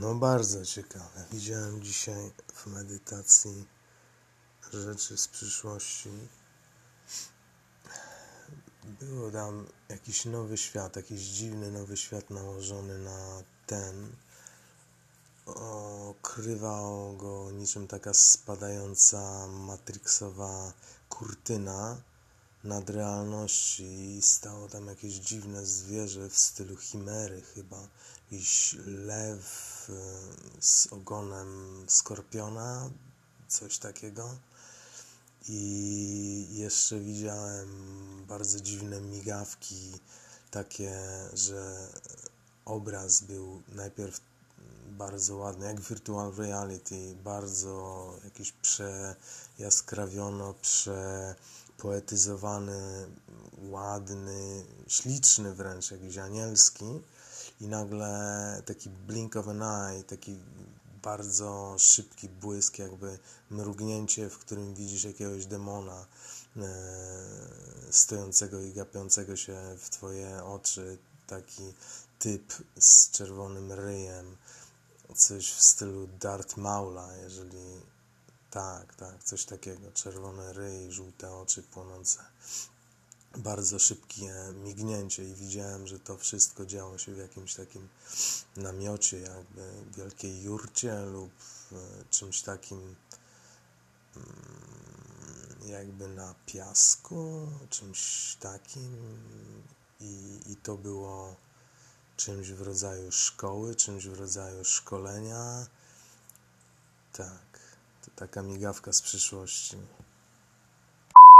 No bardzo ciekawe. Widziałem dzisiaj w medytacji rzeczy z przyszłości. Było tam jakiś nowy świat, jakiś dziwny nowy świat nałożony na ten. Okrywał go niczym taka spadająca matrixowa kurtyna nad realności i stało tam jakieś dziwne zwierzę w stylu chimery chyba. Jakiś lew e, z ogonem skorpiona, coś takiego. I jeszcze widziałem bardzo dziwne migawki, takie, że obraz był najpierw bardzo ładny, jak virtual reality, bardzo jakiś przejaskrawiony, przepoetyzowany, ładny, śliczny wręcz, jakiś anielski i nagle taki blink of an eye, taki bardzo szybki błysk, jakby mrugnięcie, w którym widzisz jakiegoś demona e, stojącego i gapiącego się w twoje oczy, taki typ z czerwonym ryjem, coś w stylu Darth Maula, jeżeli tak, tak, coś takiego, czerwone ryj, żółte oczy płonące. Bardzo szybkie mignięcie i widziałem, że to wszystko działo się w jakimś takim namiocie, jakby wielkiej jurcie lub czymś takim mm, jakby na piasku, czymś takim. I, i to było czymś w rodzaju szkoły, czymś w rodzaju szkolenia. Tak, to taka migawka z przyszłości.